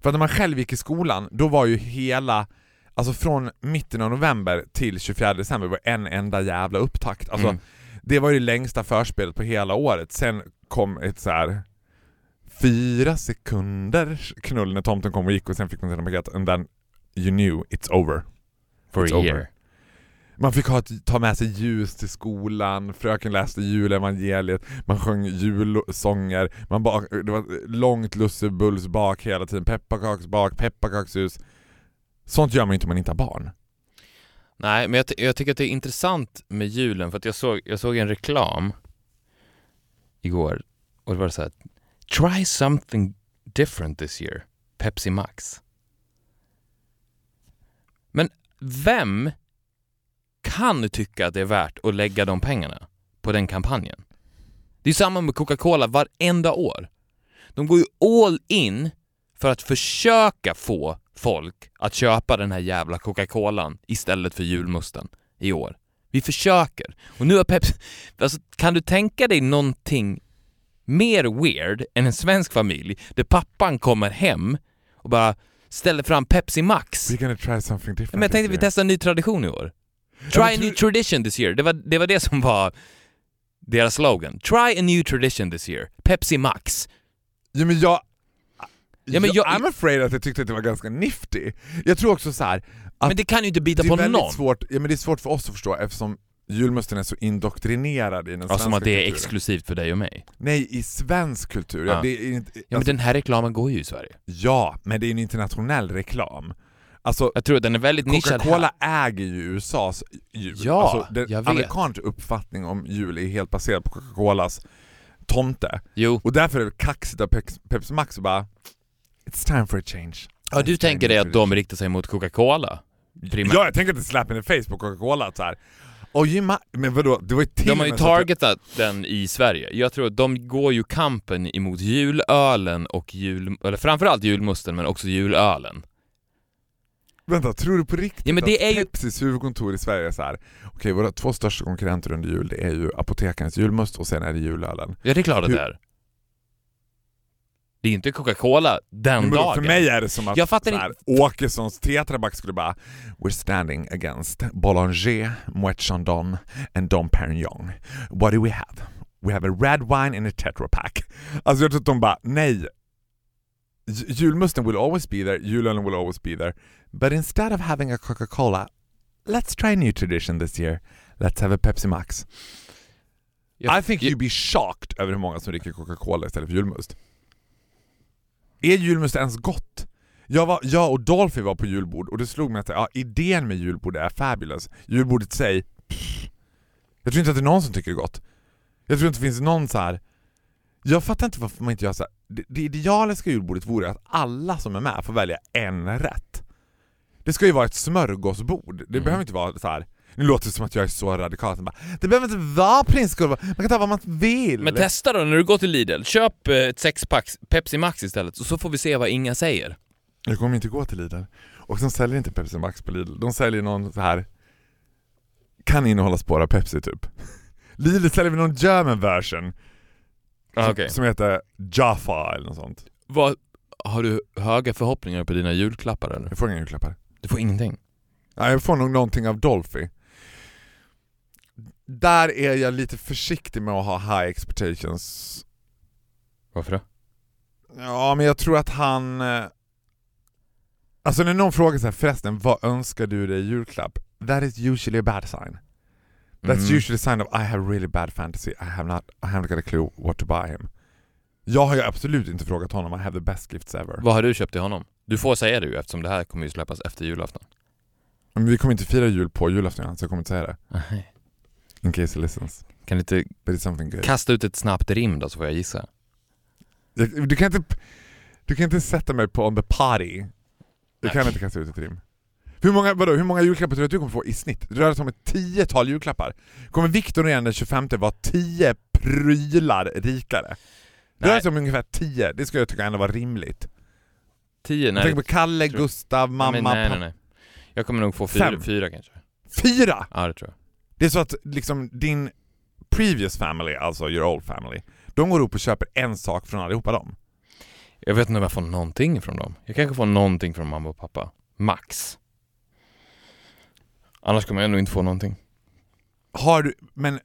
För att när man själv gick i skolan, då var ju hela, alltså från mitten av november till 24 december var en enda jävla upptakt. Alltså Mm. det var ju det längsta förspelet på hela året. Sen kom ett så här fyra sekunders knull när tomten kom och gick och sen fick man sina paket and then you knew it's over. For It's a over. year. Man fick ha ett, ta med sig ljus till skolan, fröken läste julevangeliet, man sjöng julsånger, man bak, det var långt lussebullsbak hela tiden, pepparkaksbak, pepparkakshus. Sånt gör man inte om man inte har barn. Nej, men jag, jag tycker att det är intressant med julen för att jag såg, jag såg en reklam igår och det var så här Try something different this year. Pepsi Max. Men vem kan tycka att det är värt att lägga de pengarna på den kampanjen? Det är samma med Coca-Cola varenda år. De går ju all in för att försöka få folk att köpa den här jävla Coca-Colan istället för julmusten i år. Vi försöker. Och nu har Pepsi... Alltså, kan du tänka dig någonting mer weird än en svensk familj där pappan kommer hem och bara ställer fram Pepsi Max? We're gonna try something different Men jag tänkte vi testar en ny tradition i år. Try a new tradition this year. Det var, det var det som var deras slogan. Try a new tradition this year. Pepsi Max. Ja men jag... Ja, men jag- I'm afraid att jag tyckte att det var ganska nifty. Jag tror också så här att Men det kan ju inte bita på någon. svårt, ja men det är svårt för oss att förstå eftersom julmusten är så indoktrinerad i den Ja, svenska som att det är kulturen. exklusivt för dig och mig. Nej, i svensk kultur. Ja, Ja. det är inte, Ja, men alltså, den här reklamen går ju i Sverige. ja, men det är en internationell reklam. Alltså, Jag tror att den är väldigt nischad Coca-Cola äger ju USAs jul. Ja, alltså, den jag vet. amerikansk uppfattning om jul är helt baserad på Coca-Colas tomte. Jo. Och därför är det kaxigt av Peps- Pepsi Max och bara It's time for a change. Ja, du tänker dig att de riktar sig mot Coca-Cola? Ja, jag tänker att det är slap in the face på Coca-Cola ju ma- men vadå, det var ju till De har ju targetat den i Sverige. Jag tror att de går ju kampen emot julölen och jul... Eller framförallt julmusten, men också julölen. Vänta, tror du på riktigt Ja, men det att är ju- Pepsis huvudkontor i Sverige är så här. okej våra två största konkurrenter under jul det är ju apotekarens julmust och sen är det julölen. Ja, det är klart att det är. Det är inte Coca-Cola den Men dagen. för mig är det som att Jag fattar här, Åkessons tetraback skulle bara We're standing against Boulanger, Moet Chandon and Dom Perignon. What do we have? We have a red wine in a tetra pack. Alltså jag tror att de bara, nej. Julmusten will always be there, julölen will always be there. But instead of having a Coca-Cola, let's try a new tradition this year. Let's have a Pepsi Max. Jag- I think jag- you'd be shocked över hur många som dricker Coca-Cola istället för julmust. Är julmust ens gott? Jag, var, jag och Dolphy var på julbord och det slog mig att ja, idén med julbord är fabulous. Julbordet i sig, pff. jag tror inte att det är någon som tycker det är gott. Jag tror inte det finns någon så här. Jag fattar inte varför man inte gör så här. Det, det idealiska julbordet vore att alla som är med får välja en rätt. Det ska ju vara ett smörgåsbord. Det Mm. behöver inte vara så här. Nu låter det som att jag är så radikal. Bara, det behöver inte vara prinskorvar, man kan ta vad man vill. Men testa då när du går till Lidl. Köp eh, ett sexpack Pepsi Max istället, så får vi se vad Inga säger. Jag kommer inte gå till Lidl. Och de säljer inte Pepsi Max på Lidl. De säljer någon så här kan innehålla spår av Pepsi typ. *laughs* Lidl säljer någon German version Ah, som, okej. som heter Jaffa eller något sånt. Vad, har du höga förhoppningar på dina julklappar eller? Jag får inga julklappar. Du får ingenting. Ja, jag får nog någonting av Dolphy. Där är jag lite försiktig med att ha high expectations. Varför då? Ja, men jag tror att han... eh, Alltså när någon frågar så här, förresten, vad önskar du dig i julklapp? That is usually a bad sign. That's Mm. usually a sign of I have really bad fantasy, I have not, I haven't got a clue what to buy him. Jag har ju absolut inte frågat honom, I have the best gifts ever. Vad har du köpt till honom? Du får säga det ju eftersom det här kommer ju släppas efter julafton. Men vi kommer inte fira jul på julafton så jag kommer inte säga det. In case he listens. Kan du inte But it's something good. kasta ut ett snabbt rim då så får jag gissa? Du kan inte, du kan inte sätta mig på on the party. Du Nej. kan inte kasta ut ett rim. Hur många, vadå, hur många julklappar tror du att du kommer få i snitt? Det rör sig om ett tiotal julklappar. Kommer Viktor igen den 25 vara 10 prylar rikare? Det rör Nej. sig om ungefär 10, det skulle jag tycka ändå var rimligt. Tio? Jag Nej. tänker på Kalle, Gustav, mamma, men nej, nej, pappa. nej. Jag kommer nog få fyra, Fem. fyra kanske. Fyra! Ja, det tror jag. Det är så att liksom din previous family, alltså your old family, de går upp och köper en sak från allihopa dem. Jag vet inte om jag får någonting från dem. Jag kanske får någonting från mamma och pappa. Max. Annars kommer jag nog inte få någonting. Har du, men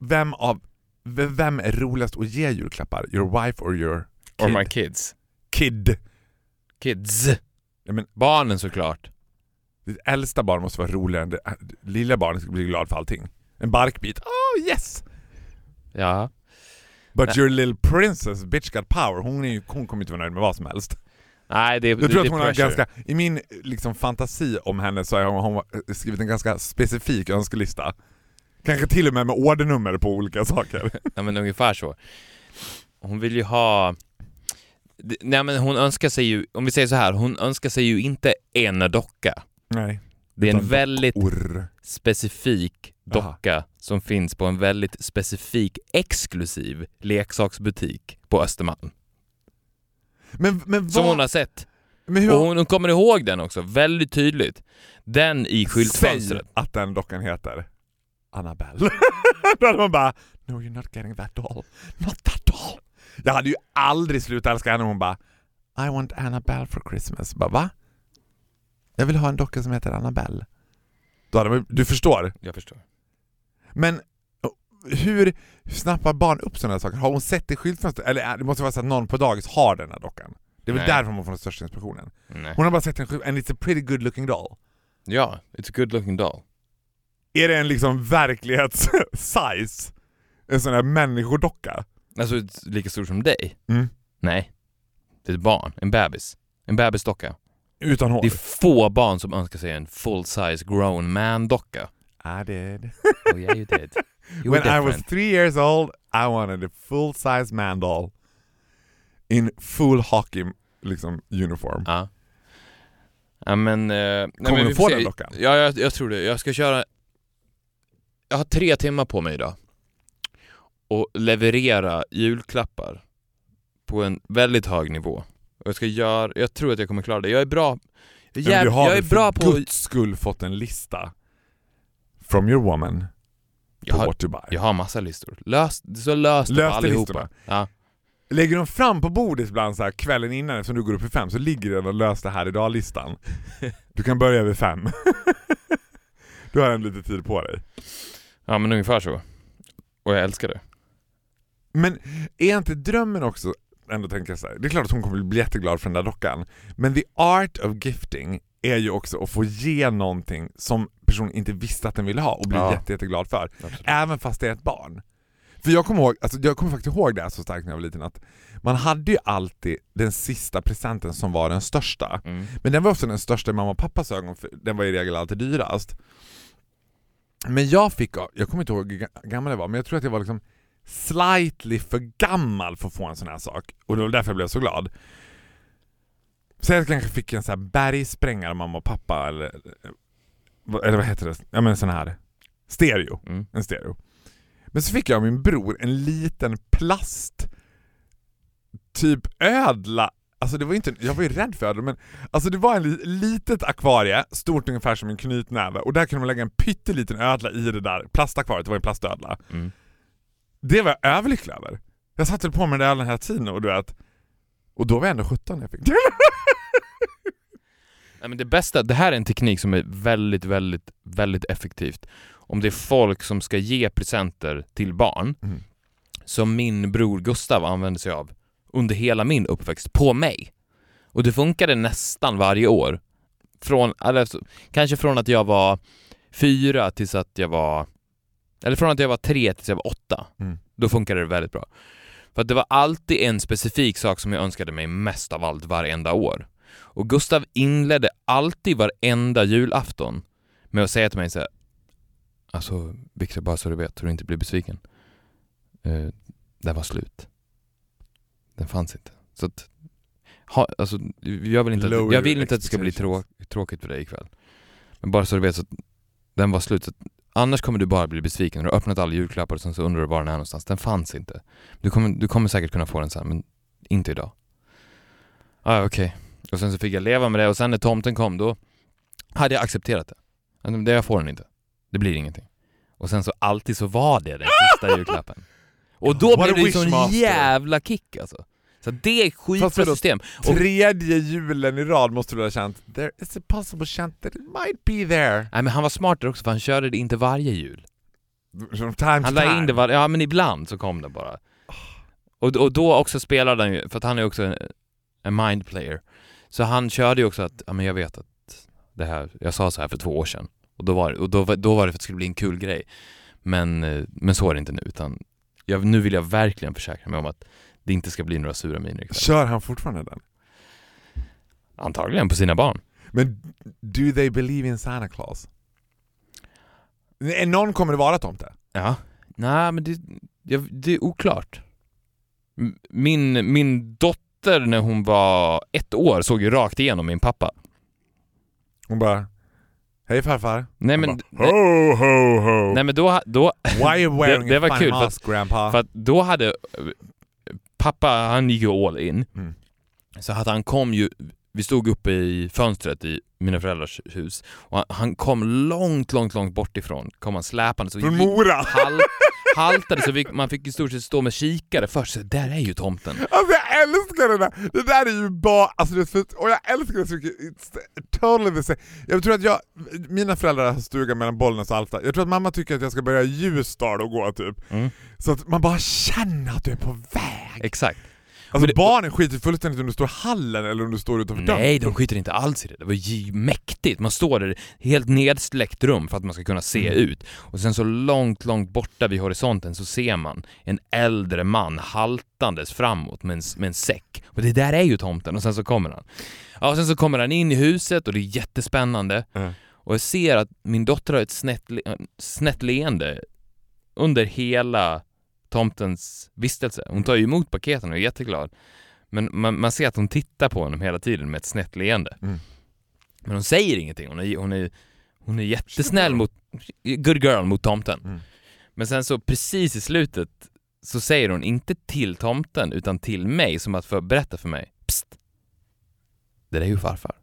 vem av, vem är roligast att ge julklappar? Your wife or your Or kid? my kids. kid? Kids. Ja, men Barnen såklart. Ditt äldsta barn måste vara roligare än det lilla barnet ska bli glad för allting. En barkbit, oh yes! Ja. But Nej. your little princess, bitch got power, hon, är ju, hon kommer inte vara nöjd med vad som helst. Nej, det, Jag tror det att hon är har pressure. ganska, i min liksom, fantasi om henne så har hon, hon skrivit en ganska specifik önskelista. Kanske till och med med ordernummer på olika saker. *laughs* Ja men ungefär så. Hon vill ju ha... Nej men hon önskar sig ju, om vi säger så här, hon önskar sig ju inte en docka. Nej. Det är en väldigt Orr. specifik Aha. docka som finns på en väldigt specifik exklusiv leksaksbutik på Östermalm. Men, men Som vad... hon har sett. men hur, Och hon, hon kommer ihåg den också, väldigt tydligt. Den i skyltfönstret. Säg att den dockan heter Annabelle. *laughs* Då hade man bara No you're not getting that doll. Not that doll. Jag hade ju aldrig slutat älska henne om hon bara I want Annabelle for Christmas. Bara, va? Jag vill ha en docka som heter Annabelle. Då hade man, du förstår. Jag förstår. Men hur snappar barn upp sådana här saker? Har hon sett det i skyltfönstret? Eller är- det måste vara så att någon på dagis har den här dockan. Det är väl Nej. därför man får den största inspirationen. Nej. Hon har bara sett en skylt, and it's a pretty good looking doll. Ja, it's a good looking doll. Är det en liksom verklighets-size? *laughs* En sån här människodocka? Alltså lika stor som dig? Mm. Nej. Det är ett barn, en bebis. En bebisdocka. Utan hår? Det är få barn som önskar sig en full size grown man docka. I did. Oh yeah you did. *laughs* You When I was three years old I wanted a full size man doll in full hockey liksom, uniform. Ja. Ja men... Eh, nej, Kommer men du få den dockan? Ja, jag, jag tror det. Jag ska köra... Jag har tre timmar på mig idag. Och leverera julklappar på en väldigt hög nivå. Och jag ska göra... Jag tror att jag kommer klara det. Jag är bra... Jag, är Men jäv, du har jag är bra på... guds skull fått en lista from your woman Jag på har, what to buy. jag har massa listor. Lös, så löst Lös det allihopa. Ja. Lägger de fram på bordet ibland så här kvällen innan eftersom du går upp i fem så ligger den och lös det här idag-listan. *laughs* Du kan börja vid fem. *laughs* du har en lite tid på dig. ja, men ungefär så. Och jag älskar det. Men är inte drömmen också, ändå tänker jag så här, det är klart att hon kommer bli jätteglad för den där dockan, men the art of gifting är ju också att få ge någonting som personen inte visste att den ville ha och bli Ja. jätte, jätteglad för. Absolut. Även fast det är ett barn. För jag kommer, ihåg, alltså jag kommer faktiskt ihåg det här så starkt när jag var liten att man hade ju alltid den sista presenten som var den största. Mm. Men den var också den största i mamma och pappas ögon, för den var i regel alltid dyrast. Men jag fick, jag kommer inte ihåg hur ga- gammal jag var, men jag tror att jag var liksom slightly för gammal för att få en sån här sak. Och det var därför jag blev så glad. Så jag kanske fick en sån här bergsprängare mamma och pappa, eller, eller vad heter det? Ja men en sån här stereo. Mm. En stereo. Men så fick jag av min bror en liten plast typ ödla Alltså det var inte, jag var ju rädd för ödlor men alltså det var en li, litet akvarie, stort ungefär som en knytnäve och där kunde man lägga en pytteliten ödla i det där plastakvariet, det var en plastödla. Mm. Det var jag överlycklig över. Jag satte på mig den där ödlan hela tiden och du vet, och då var jag ändå 17 när jag fick den. *laughs* Nej, men det bästa, det här är en teknik som är väldigt, väldigt, väldigt effektivt. Om det är folk som ska ge presenter till barn, Mm. som min bror Gustav använde sig av under hela min uppväxt, på mig. Och det funkade nästan varje år. Från, alltså, kanske från att jag var fyra tills att jag var... Eller från att jag var tre tills jag var åtta. Mm. Då funkade det väldigt bra. För att det var alltid en specifik sak som jag önskade mig mest av allt varenda år. Och Gustav inledde alltid varenda julafton med att säga till mig så här, Alltså Victor, bara så du vet, så du inte blir besviken. Uh, den var slut. Den fanns inte. Så att, ha, alltså, jag vill inte att, jag vill inte att det ska bli trå, tråkigt för dig ikväll. Men bara så du vet, så att den var slut. Så annars kommer du bara bli besviken. Du har öppnat alla julklappar och sen så undrar du var den är någonstans. Den fanns inte. Du kommer, du kommer säkert kunna få den sen, men inte idag. Ah, okej. Och sen så fick jag leva med det och sen när tomten kom då hade jag accepterat det. Det jag får den inte. Det blir ingenting. Och sen så alltid så var det den sista julklappen. Och då What blev det ju sån jävla kick alltså. Så det är skitbra vadå? system. Och, Tredje julen i rad måste du ha känt, there is a possible chance that it might be there. nej men han var smart där också för han körde det inte varje jul. From time Han to la in det var, ja men ibland så kom det bara. Och, och då också spelade han ju, för att han är också en, en mind player. Så han körde ju också att, ja men jag vet att det här, jag sa så här för två år sedan. Och då var, och då, då var det för att det skulle bli en kul grej. Men, eh, men så är det inte nu utan jag, nu vill jag verkligen försäkra mig om att det inte ska bli några sura miner ikväll. Kör han fortfarande den? Antagligen på sina barn. Men do they believe in Santa Claus? Någon kommer det vara tomte? Ja. Nej men det, det är oklart. Min, min dotter när hon var ett år såg ju rakt igenom min pappa. Hon bara Hej farfar. Nej men, bara, ho ho ho. nej men då, då, Why are you *laughs* wearing det a var fine kul, för att- mask grandpa? för att då hade pappa, han gick ju all in. Mm. Så att han kom ju, vi stod uppe i fönstret i mina föräldrars hus och han, han kom långt, långt, långt bort ifrån. Kom han släpande så Från Mora! halt, haltade så vi, man fick i stort sett stå med kikare först, så där är ju tomten. Alltså älskar det där! Det där är ju bara, alltså det och jag älskar det så mycket. It's totally the same. Jag tror att jag, mina föräldrar har stuga mellan Bollnäs och Alfta. Jag tror att mamma tycker att jag ska börja Ljusdal och gå typ. Mm. Så att man bara känner att du är på väg. Exakt. Alltså det- barnen skiter fullständigt om du står i hallen eller om du står utanför dörren. Nej, de skiter inte alls i det. Det var ju mäktigt. Man står där, helt nedsläckt rum för att man ska kunna se Mm. ut. Och sen så långt, långt borta vid horisonten så ser man en äldre man haltandes framåt med en, med en säck. Och det där är ju tomten och sen så kommer han. Ja, och sen så kommer han in i huset och det är jättespännande. Mm. Och jag ser att min dotter har ett snett, snett leende under hela tomtens vistelse. Hon tar ju emot paketen och är jätteglad. Men man, man ser att hon tittar på honom hela tiden med ett snett leende. Mm. Men hon säger ingenting. Hon är, hon är, hon är jättesnäll mot, good girl mot tomten. Mm. Men sen så precis i slutet så säger hon inte till tomten utan till mig som att för berätta för mig. Psst! Det där är ju farfar.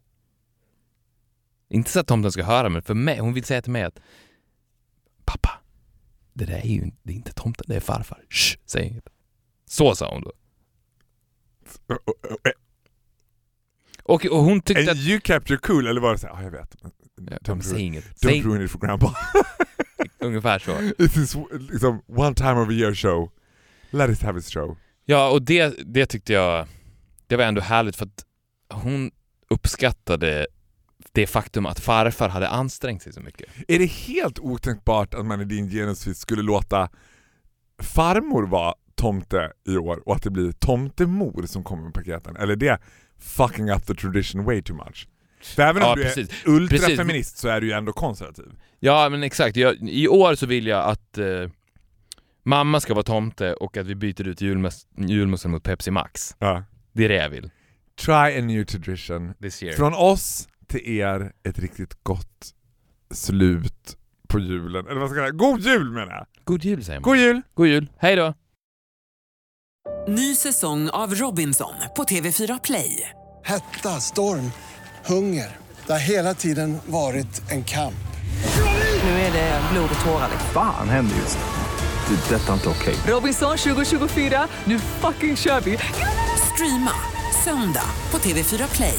Inte så att tomten ska höra men för mig, hon vill säga till mig att Pappa, det där är ju det är inte tomten, det är farfar. Shh, säg inget. Så sa hon då. Och, och hon tyckte And att... you kept your cool, eller var det såhär, ja jag vet. Ja, Don't, säg inget. don't Säg, ruin it for grandpa. *laughs* ungefär så. *laughs* This is liksom one time of a year show. Let it have its show. Ja, och det, det tyckte jag, det var ändå härligt för att hon uppskattade det faktum att farfar hade ansträngt sig så mycket. Är det helt otänkbart att man i din genusfit skulle låta farmor vara tomte i år och att det blir tomtemor som kommer med paketen? Eller är det fucking up the tradition way too much? För även om Ja, du precis. är ultrafeminist så är du ju ändå konservativ. Ja, men exakt. Jag, I år så vill jag att eh, mamma ska vara tomte och att vi byter ut julmus, julmusen mot Pepsi Max. Ja. Det är det jag vill. Try a new tradition. This year. Från oss till er ett riktigt gott slut på julen. Eller vad ska jag säga? God jul menar jag! God jul säger man. God jul! God jul. Hej då! Ny säsong av Robinson på TV4 Play. Hetta, storm, hunger. Det har hela tiden varit en kamp. Nu är det blod och tårar. Fan händer just det. Det är detta inte okej. Robinson 2024, nu fucking kör vi! Streama söndag på TV4 Play.